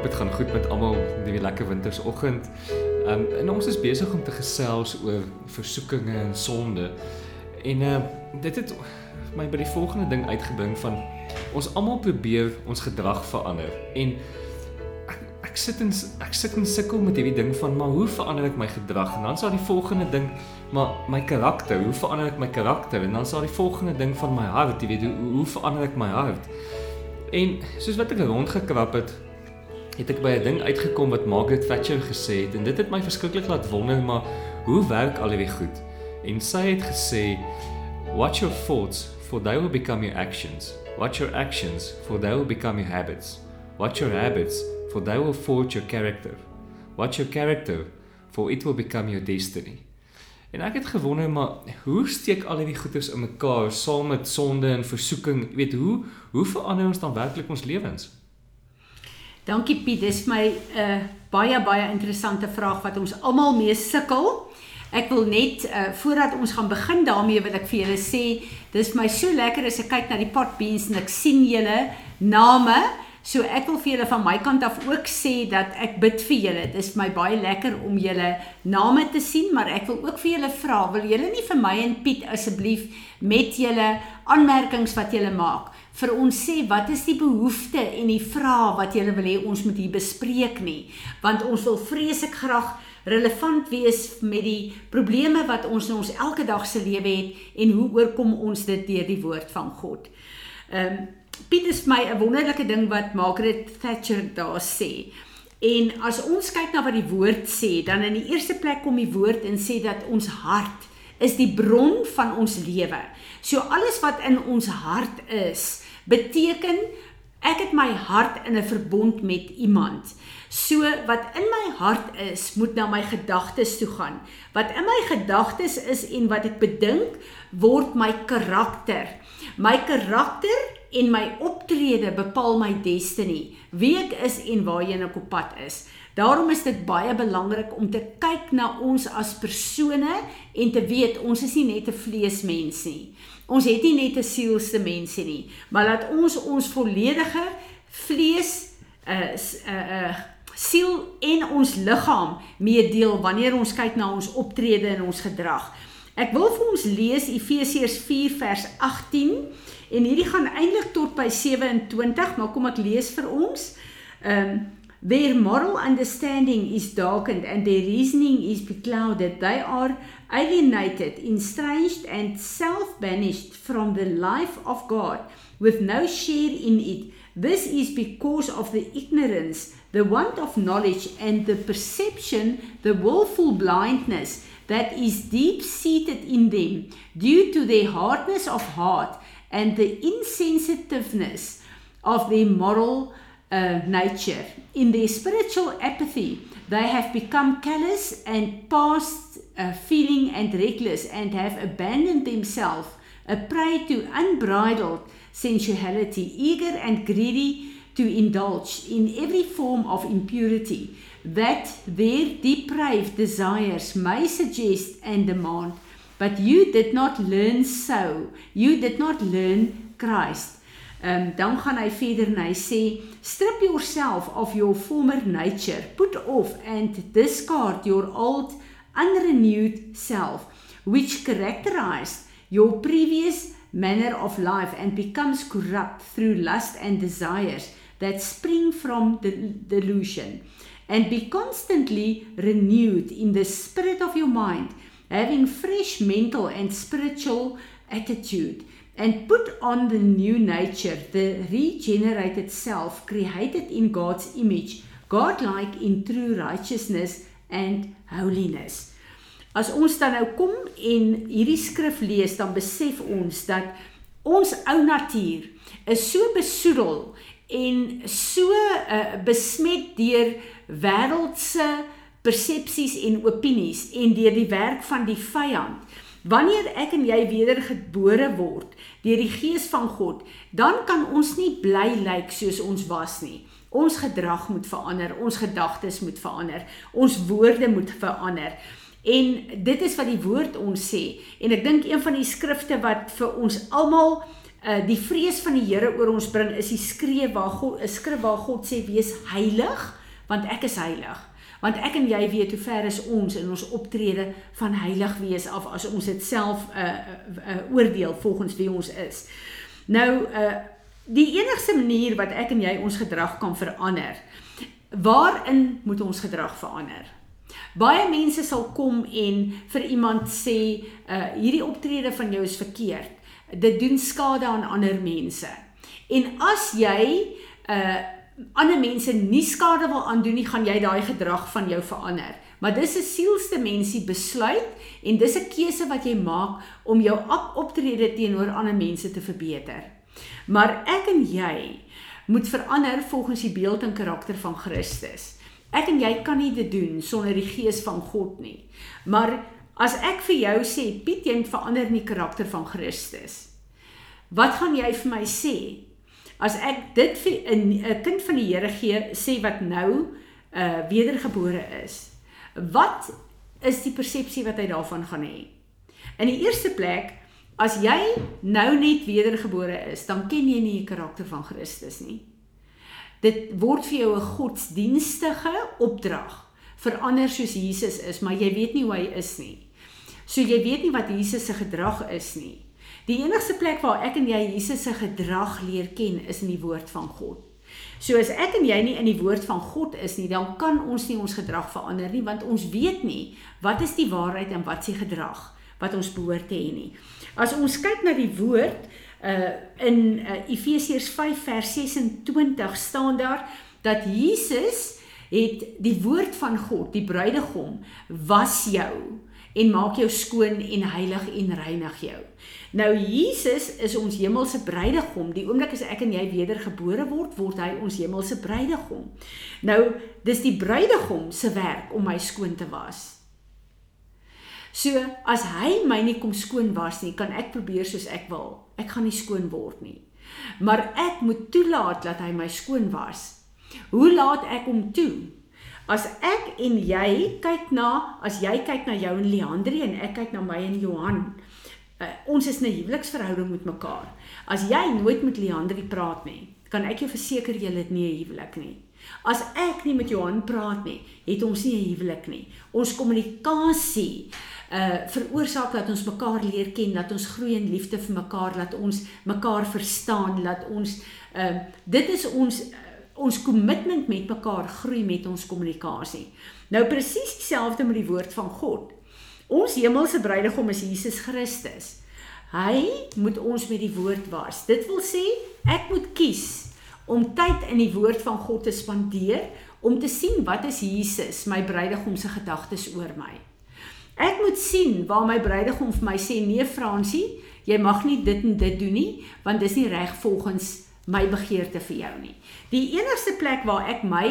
hoop dit gaan goed met almal hierdie lekker wintersoggend. Um en ons is besig om te gesels oor versoekinge en sonde. En uh dit het my by die volgende ding uitgebring van ons almal probeer ons gedrag verander. En ek ek sit in ek sit in sukkel met hierdie ding van maar hoe verander ek my gedrag? En dan sal die volgende ding maar my karakter, hoe verander ek my karakter? En dan sal die volgende ding van my hart, jy weet hoe, hoe verander ek my hart? En soos wat ek rondgekrap het, het ek by 'n ding uitgekom wat Margaret Thatcher gesê het en dit het my verskriklik laat wonder maar hoe werk al hierdie goed? En sy het gesê watch your thoughts for they will become your actions. Watch your actions for they will become your habits. Watch your habits for they will forge your character. Watch your character for it will become your destiny. En ek het gewonder maar hoe steek al hierdie goeders in mekaar saam met sonde en versoeking? Jy weet hoe hoe verander ons dan werklik ons lewens? Dankie Piet, dis my 'n uh, baie baie interessante vraag wat ons almal mee sukkel. Ek wil net uh, voordat ons gaan begin daarmee wil ek vir julle sê, dis my so lekker as ek kyk na die pot beans en ek sien julle name So ek wil vir julle van my kant af ook sê dat ek bid vir julle. Dit is my baie lekker om julle name te sien, maar ek wil ook vir julle vra, wil julle nie vir my en Piet asseblief met julle aanmerkings wat julle maak vir ons sê wat is die behoefte en die vrae wat julle wil hê ons moet hier bespreek nie, want ons wil vreeslik graag relevant wees met die probleme wat ons in ons elke dag se lewe het en hoe oorkom ons dit deur die woord van God. Ehm um, Piet is my 'n wonderlike ding wat Margaret Thatcher daar sê. En as ons kyk na wat die woord sê, dan in die eerste plek kom die woord en sê dat ons hart is die bron van ons lewe. So alles wat in ons hart is, beteken ek het my hart in 'n verbond met iemand. So wat in my hart is, moet na my gedagtes toe gaan. Wat in my gedagtes is en wat ek bedink, word my karakter. My karakter en my optrede bepaal my destiny, wie ek is en waarheen ek op pad is. Daarom is dit baie belangrik om te kyk na ons as persone en te weet ons is nie net 'n vleesmens nie. Ons het nie net 'n sielse mense nie, maar laat ons ons volledige vlees 'n uh, 'n uh, uh, siel en ons liggaam meedeel wanneer ons kyk na ons optrede en ons gedrag. Ek wil vir ons lees Efesiërs 4 vers 18 En hierdie gaan eintlik tot by 27, maar kom ek lees vir ons. Um their moral understanding is darkened and their reasoning is beclouded. They are alienated, estranged and self-banished from the life of God with no share in it. This is because of the ignorance, the want of knowledge and the perception, the willful blindness that is deep seated in them due to their hardness of heart and the insensitiveness of their moral uh, nature. In their spiritual apathy, they have become callous and past uh, feeling and reckless and have abandoned themselves a prey to unbridled sensuality, eager and greedy to indulge in every form of impurity that their depraved desires may suggest and demand. But you did not learn so. You did not learn Christ um, dan gaan hy verder en hy sê strip yourself of your former nature. Put off and discard your old unrenewed self which characterized your previous manner of life and becomes corrupt through lust and desires that spring from the delusion and be constantly renewed in the spirit of your mind having fresh mental and spiritual attitude and put on the new nature the regenerated self created in God's image godlike in true righteousness and holiness As ons dan nou kom en hierdie skrif lees dan besef ons dat ons ou natuur is so besoedel en so uh, besmet deur wêreldse persepsies en opinies en deur die werk van die vyand. Wanneer ek en jy wedergebore word deur die gees van God, dan kan ons nie bly lyk soos ons was nie. Ons gedrag moet verander, ons gedagtes moet verander, ons woorde moet verander. En dit is wat die woord ons sê. En ek dink een van die skrifte wat vir ons almal uh die vrees van die Here oor ons bring is die skree waar God 'n skrif waar God sê wees heilig want ek is heilig want ek en jy weet hoe ver is ons in ons optrede van heilig wees af as ons dit self 'n uh, uh, uh, oordeel volgens wie ons is. Nou uh die enigste manier wat ek en jy ons gedrag kan verander. Waarin moet ons gedrag verander? Baie mense sal kom en vir iemand sê, uh hierdie optrede van jou is verkeerd. Dit doen skade aan ander mense. En as jy uh ander mense nie skade wil aandoen nie, gaan jy daai gedrag van jou verander. Maar dis 'n sielste mensie besluit en dis 'n keuse wat jy maak om jou optrede teenoor ander mense te verbeter. Maar ek en jy moet verander volgens die beeld en karakter van Christus. Ek en jy kan nie dit doen sonder die gees van God nie. Maar as ek vir jou sê Piet jy moet verander in die karakter van Christus. Wat gaan jy vir my sê? As ek dit vir 'n kind van die Here gee sê wat nou uh wedergebore is. Wat is die persepsie wat hy daarvan gaan hê? In die eerste plek, as jy nou net wedergebore is, dan ken jy nie die karakter van Christus nie. Dit word vir jou 'n godsdienstige opdrag. Verander soos Jesus is, maar jy weet nie hoe hy is nie. So jy weet nie wat Jesus se gedrag is nie. Die enigste plek waar ek en jy Jesus se gedrag leer ken is in die woord van God. So as ek en jy nie in die woord van God is nie, dan kan ons nie ons gedrag verander nie want ons weet nie wat is die waarheid en wat se gedrag wat ons behoort te hê nie. As ons kyk na die woord uh in uh, Efesiërs 5 vers 26 staan daar dat Jesus het die woord van God, die bruidegom, was jou en maak jou skoon en heilig en reinig jou. Nou Jesus is ons hemelse bruidegom. Die oomblik as ek en jy wedergebore word, word hy ons hemelse bruidegom. Nou dis die bruidegom se werk om my skoon te was. So as hy my nie kom skoon was nie, kan ek probeer soos ek wil. Ek gaan nie skoon word nie. Maar ek moet toelaat dat hy my skoon was. Hoe laat ek hom toe? As ek en jy kyk na, as jy kyk na jou en Leandri en ek kyk na my en Johan, uh, ons is 'n huweliksverhouding met mekaar. As jy nooit met Leandri praat nie, kan ek jou verseker jy het nie 'n huwelik nie. As ek nie met Johan praat nie, het ons nie 'n huwelik nie. Ons kommunikasie uh veroorsaak dat ons mekaar leer ken, dat ons groei in liefde vir mekaar, dat ons mekaar verstaan, dat ons uh dit is ons uh, ons kommitment met mekaar groei met ons kommunikasie. Nou presies dieselfde met die woord van God. Ons hemelse bruidegom is Jesus Christus. Hy moet ons met die woord was. Dit wil sê ek moet kies om tyd in die woord van God te spandeer om te sien wat is Jesus, my bruidegom se gedagtes oor my. Ek moet sien waar my bruidegom vir my sê nee Fransie, jy mag nie dit en dit doen nie want dis nie reg volgens my begeerte vir jou nie. Die enigste plek waar ek my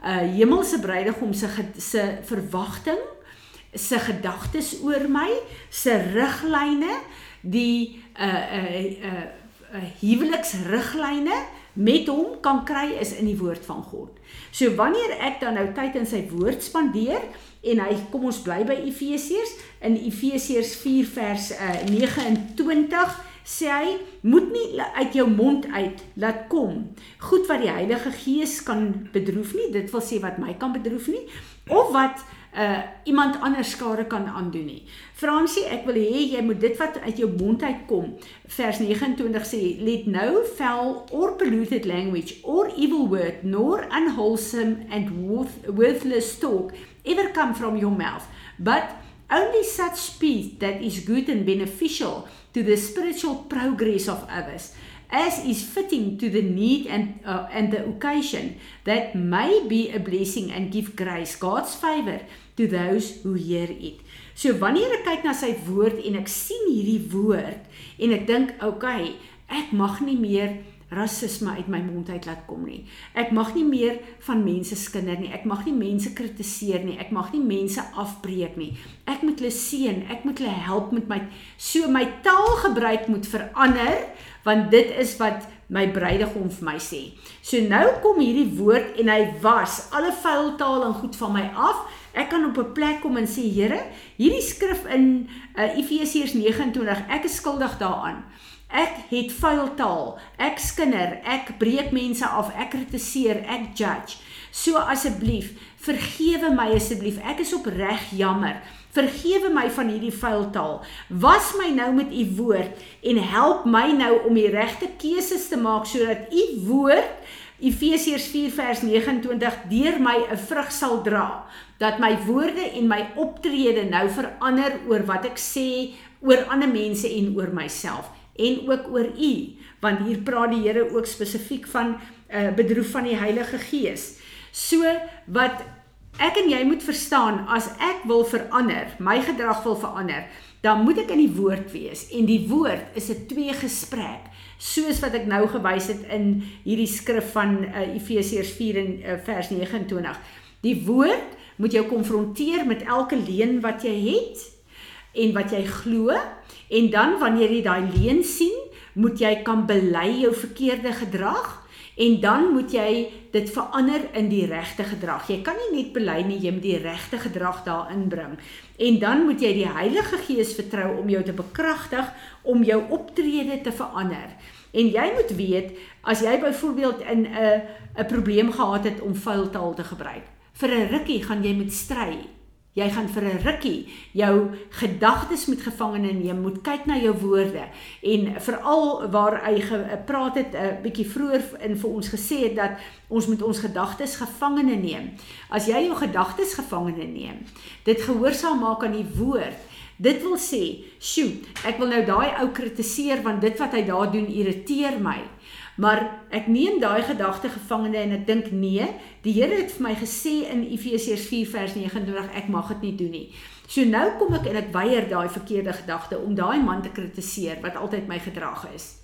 uh hemelse bruidegom se se verwagting, se gedagtes oor my, se riglyne, die uh uh uh, uh huweliksriglyne met hom kan kry is in die woord van God. So wanneer ek dan nou tyd in sy woord spandeer en hy kom ons bly by Efesiërs in Efesiërs 4 vers uh, 29 sê hy moet nie uit jou mond uit laat kom goed wat die Heilige Gees kan bedroef nie dit wil sê wat my kan bedroef nie of wat uh iemand anders skade kan aandoen nie. Fransie, ek wil hê jy moet dit wat uit jou mond uitkom. Vers 29 sê let no foul or polluted language or evil word nor unwholesome and worth, worthless talk ever come from your mouth, but only such speech that is good and beneficial to the spiritual progress of others as is fitting to the need and uh, and the occasion that may be a blessing and give grace God's favor to those who hear it. So wanneer ek kyk na sy woord en ek sien hierdie woord en ek dink okay, ek mag nie meer rasisme uit my mond uit laat kom nie. Ek mag nie meer van mense skinder nie. Ek mag nie mense kritiseer nie. Ek mag nie mense afbreek nie. Ek moet hulle seën. Ek moet hulle help met my so my taalgebruik moet verander want dit is wat my bruidegom vir my sê. So nou kom hierdie woord en hy was alle vuil taal en goed van my af Ek kan op 'n plek kom en sê, Here, hierdie skrif in uh, Efesiërs 29, ek is skuldig daaraan. Ek het vuil taal, ek skinder, ek breek mense af, ek kritiseer, ek judge. So asseblief, vergewe my asseblief. Ek is opreg jammer. Vergewe my van hierdie vuil taal. Was my nou met u woord en help my nou om die regte keuses te maak sodat u woord Efesiërs 4 vers 29 deur my 'n vrug sal dra dat my woorde en my optrede nou verander oor wat ek sê oor ander mense en oor myself en ook oor u want hier praat die Here ook spesifiek van uh, bedroef van die Heilige Gees. So wat ek en jy moet verstaan as ek wil verander, my gedrag wil verander, dan moet ek in die woord wees en die woord is 'n twee gesprek soos wat ek nou gewys het in hierdie skrif van uh, Efesiërs 4 en uh, vers 29. Die woord moet jou konfronteer met elke leuen wat jy het en wat jy glo en dan wanneer jy daai leuen sien, moet jy kan bely jou verkeerde gedrag en dan moet jy dit verander in die regte gedrag. Jy kan nie net bely nie, jy moet die regte gedrag daarin bring. En dan moet jy die Heilige Gees vertrou om jou te bekragtig om jou optrede te verander. En jy moet weet as jy byvoorbeeld in 'n 'n probleem gehad het om vuil taal te gebruik. Vir 'n rukkie gaan jy met stry. Jy gaan vir 'n rukkie jou gedagtes moet gevangene neem, moet kyk na jou woorde en veral waar hy gepraat het 'n uh, bietjie vroeër in vir ons gesê het dat ons moet ons gedagtes gevangene neem. As jy jou gedagtes gevangene neem, dit gehoorsaam maak aan die woord Dit wil sê, "Sjoe, ek wil nou daai ou kritiseer want dit wat hy daar doen irriteer my." Maar ek neem daai gedagte gevangene en ek dink, "Nee, die Here het vir my gesê in Efesiërs 4 vers 29 ek mag dit nie doen nie." So nou kom ek en ek weier daai verkeerde gedagte om daai man te kritiseer wat altyd my gedrag is.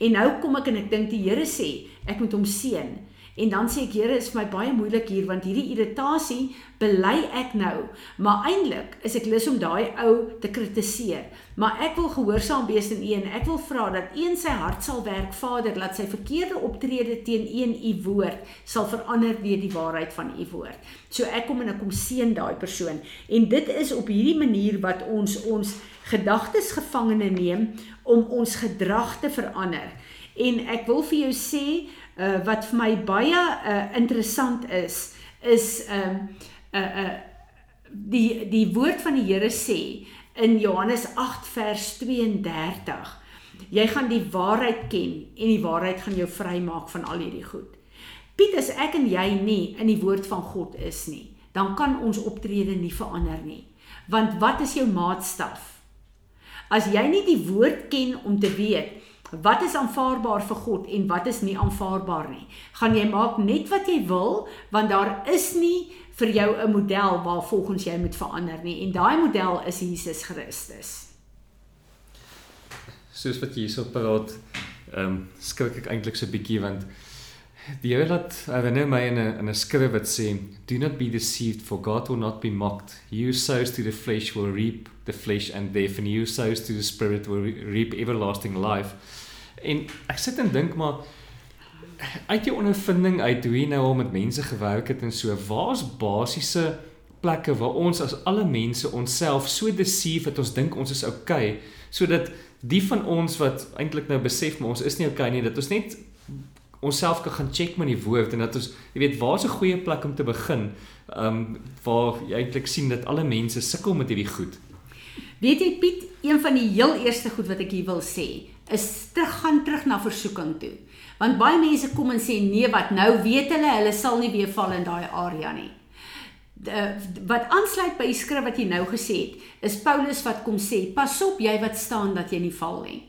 En nou kom ek en ek dink die Here sê, ek moet hom seën. En dan sê ek, Here, is my baie moeilik hier want hierdie irritasie bely ek nou, maar eintlik is ek lus om daai ou te kritiseer. Maar ek wil gehoorsaam wees aan U en ek wil vra dat U in sy hart sal werk, Vader, laat sy verkeerde optrede teen U en U woord sal verander deur die waarheid van U woord. So ek kom en ek kom seën daai persoon. En dit is op hierdie manier wat ons ons gedagtes gevangene neem om ons gedrag te verander. En ek wil vir jou sê uh, wat vir my baie uh, interessant is is um uh uh die die woord van die Here sê in Johannes 8 vers 32 jy gaan die waarheid ken en die waarheid gaan jou vrymaak van al hierdie goed. Piet as ek en jy nie in die woord van God is nie, dan kan ons optrede nie verander nie. Want wat is jou maatstaf? As jy nie die woord ken om te weet wat is aanvaarbaar vir God en wat is nie aanvaarbaar nie. Gaan jy maak net wat jy wil want daar is nie vir jou 'n model waar volgens jy moet verander nie en daai model is Jesus Christus. Soos wat jy hierso praat, ehm um, skrik ek eintlik so 'n bietjie want die Here laat herinner my in 'n in 'n skrif wat sê, "Do not be deceived for God will not be mocked. He who sows to the flesh will reap the flesh and death and he who sows to the spirit will reap everlasting life." En ek sit en dink maar uit jou ondervinding uit hoe jy nou al met mense gewerk het en so, waar's basiese plekke waar ons as alle mense onsself so deceive dat ons dink ons is okay, sodat die van ons wat eintlik nou besef maar ons is nie okay nie, dat ons net onsself kan gaan check met die woord en dat ons jy weet waar's 'n goeie plek om te begin um waar jy eintlik sien dat alle mense sukkel met hierdie goed. Weet jy Piet, een van die heel eerste goed wat ek hier wil sê, is teruggaan terug na versoeking toe. Want baie mense kom en sê nee, wat nou weet hulle, hulle sal nie weer val in daai area nie. De, wat aansluit by die skrif wat jy nou gesê het, is Paulus wat kom sê, pas op jy wat staan dat jy nie val nie.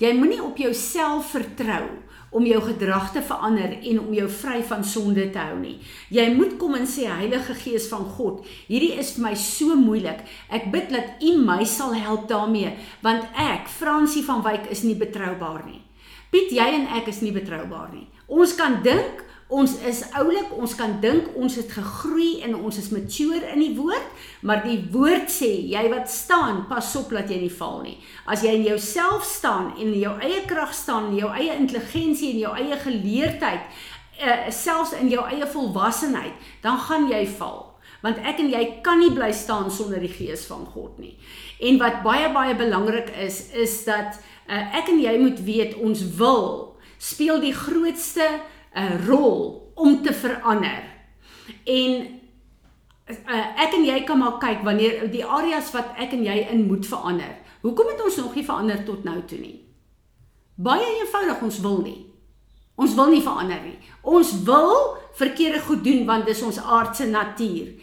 Jy moenie op jouself vertrou om jou gedrag te verander en om jou vry van sonde te hou nie. Jy moet kom en sê Heilige Gees van God, hierdie is vir my so moeilik. Ek bid dat U my sal help daarmee, want ek, Fransie van Wyk, is nie betroubaar nie. Piet, jy en ek is nie betroubaar nie. Ons kan dink Ons is oulik, ons kan dink ons het gegroei en ons is mature in die woord, maar die woord sê, jy wat staan, pas op dat jy nie val nie. As jy in jouself staan en in jou eie krag staan, in jou eie intelligensie en jou eie geleerdheid, uh, selfs in jou eie volwassenheid, dan gaan jy val. want ek en jy kan nie bly staan sonder die gees van God nie. En wat baie baie belangrik is is dat uh, ek en jy moet weet ons wil speel die grootste uh, rol om te verander. En uh, ek en jy kan maar kyk wanneer die areas wat ek en jy in moet verander. Hoekom het ons nog nie verander tot nou toe nie? Baie eenvoudig, ons wil nie. Ons wil nie verander nie. Ons wil verkeerde goed doen want dis ons aardse natuur.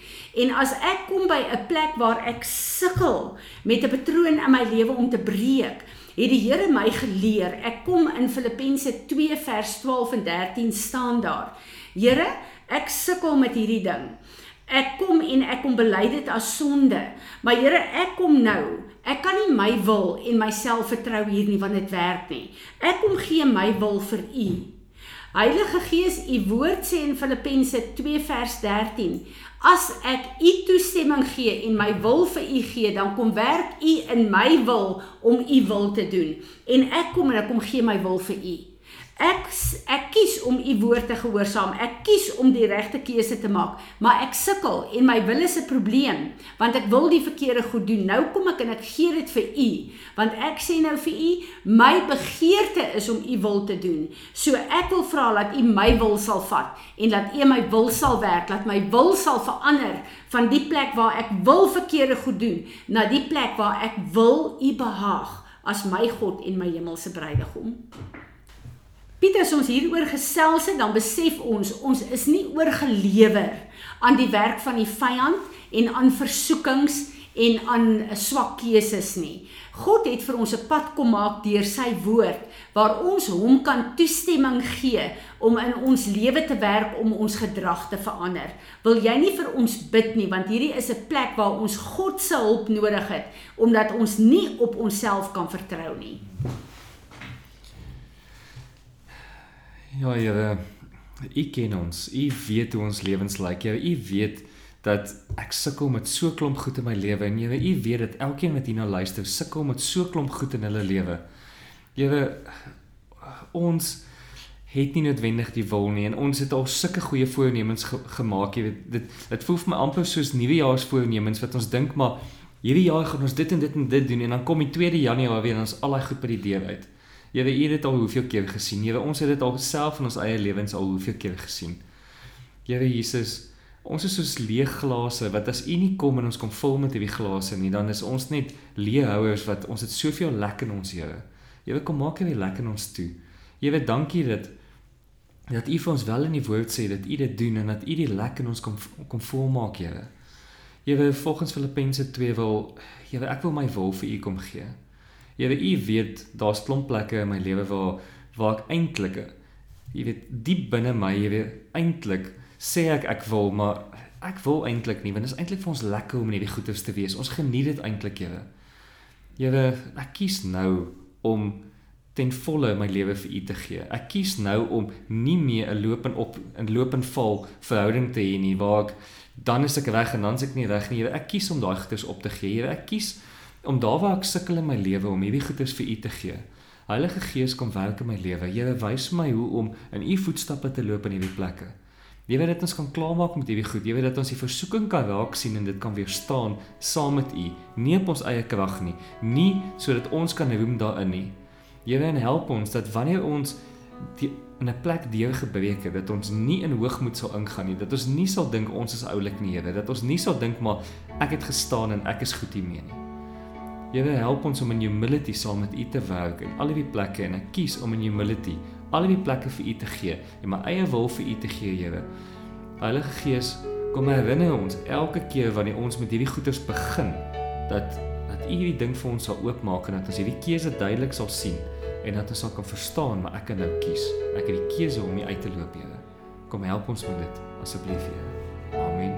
En as ek kom by 'n plek waar ek sukkel met 'n patroon in my lewe om te breek, het die Here my geleer. Ek kom in Filippense 2 vers 12 en 13 staan daar. Here, ek sukkel met hierdie ding. Ek kom en ek kom bely dit as sonde. Maar Here, ek kom nou. Ek kan nie my wil en myself vertrou hier nie want dit werk nie. Ek kom gee my wil vir U. Heilige Gees, u woord sê in Filippense 2 vers 13: As ek u toestemming gee en my wil vir u gee, dan kom werk u in my wil om u wil te doen. En ek kom en ek kom gee my wil vir u. Ek ek kies om u woord te gehoorsaam. Ek kies om die regte keuse te maak, maar ek sukkel en my wil is 'n probleem want ek wil die verkeerde goed doen. Nou kom ek en ek gee dit vir u want ek sê nou vir u, my begeerte is om u wil te doen. So ek wil vra dat u my wil sal vat en dat u my wil sal werk, dat my wil sal verander van die plek waar ek wil verkeerde goed doen na die plek waar ek wil u behaag as my God en my hemelse bruidegom. Pieter, as ons hieroor gesels het, dan besef ons ons is nie oorgelewer aan die werk van die vyand en aan versoekings en aan swak keuses nie. God het vir ons 'n pad kom maak deur sy woord waar ons hom kan toestemming gee om in ons lewe te werk om ons gedrag te verander. Wil jy nie vir ons bid nie want hierdie is 'n plek waar ons God se hulp nodig het omdat ons nie op onsself kan vertrou nie. Ja, Here, U ken ons. U weet hoe ons lewens lyk. Here, U weet dat ek sukkel met so klomp goed in my lewe en Here, U weet dat elkeen wat hierna luister sukkel met so klomp goed in hulle lewe. Here, ons het nie noodwendig die wil nie en ons het al sulke goeie voornemens ge gemaak. Jy weet, dit dit voel vir my amper soos nuwejaarsvoornemens wat ons dink maar hierdie jaar gaan ons dit en dit en dit doen en dan kom die 2de Januarie weer en ons al daai goed by die deur uit. Here, U het dit al hoeveel keer gesien? Here, ons het dit al self in ons eie lewens al hoeveel keer gesien? Here Jesus, ons is soos leë glase wat as U nie kom en ons kom vul met hierdie glase nie, dan is ons net leë houers wat ons het soveel lek in ons, Here. Here, kom maak hierdie lek in ons toe. Here, dankie dat dat U vir ons wel in die woord sê dat U dit doen en dat U die lek in ons kom kom volmaak, Here. Here, volgens Filippense 2 wil Here, ek wil my wil vir U kom gee. Here, u weet daar's klomp plekke in my lewe waar waar ek eintlik jy weet diep binne my, jy weet eintlik sê ek ek wil, maar ek wil eintlik nie want dit is eintlik vir ons lekker om in hierdie goeders te wees. Ons geniet dit eintlik, Here. Here, ek kies nou om ten volle my lewe vir U te gee. Ek kies nou om nie meer 'n loop en op 'n loop en val verhouding te hê nie waar ek dan is ek reg en dan is ek nie reg nie. Here, ek kies om daai goeders op te gee. Here, ek kies om daar waar ek sukkel in my lewe om hierdie goeders vir U te gee. Heilige Gees kom werk in my lewe. Here wys my hoe om in U voetstappe te loop in hierdie plekke. Jy weet dat ons kan klaarmaak met hierdie goed. Jy weet dat ons die versoeking kan raak sien en dit kan weerstaan saam met U, nie op ons eie krag nie, nie sodat ons kan roem daarin nie. Here en help ons dat wanneer ons die in 'n plek deur gebreek het dat ons nie in hoogmoed sal ingaan nie dat ons nie sal dink ons is oulik nie Here dat ons nie sal dink maar ek het gestaan en ek is goed hiermee nie Here help ons om in humility saam met U te werk in al die plekke en ek kies om in humility al die plekke vir U te gee en my eie wil vir U te gee, Here. Heilige Gees, kom herinner ons elke keer wanneer ons met hierdie goeders begin dat dat U hierdie ding vir ons sal oopmaak en dat ons hierdie keuse duidelik sal sien en dat ons sal kan verstaan maar ek kan nou kies. Ek het die keuse om nie uit te loop, Here. Kom help ons met dit asseblief, Here. Amen.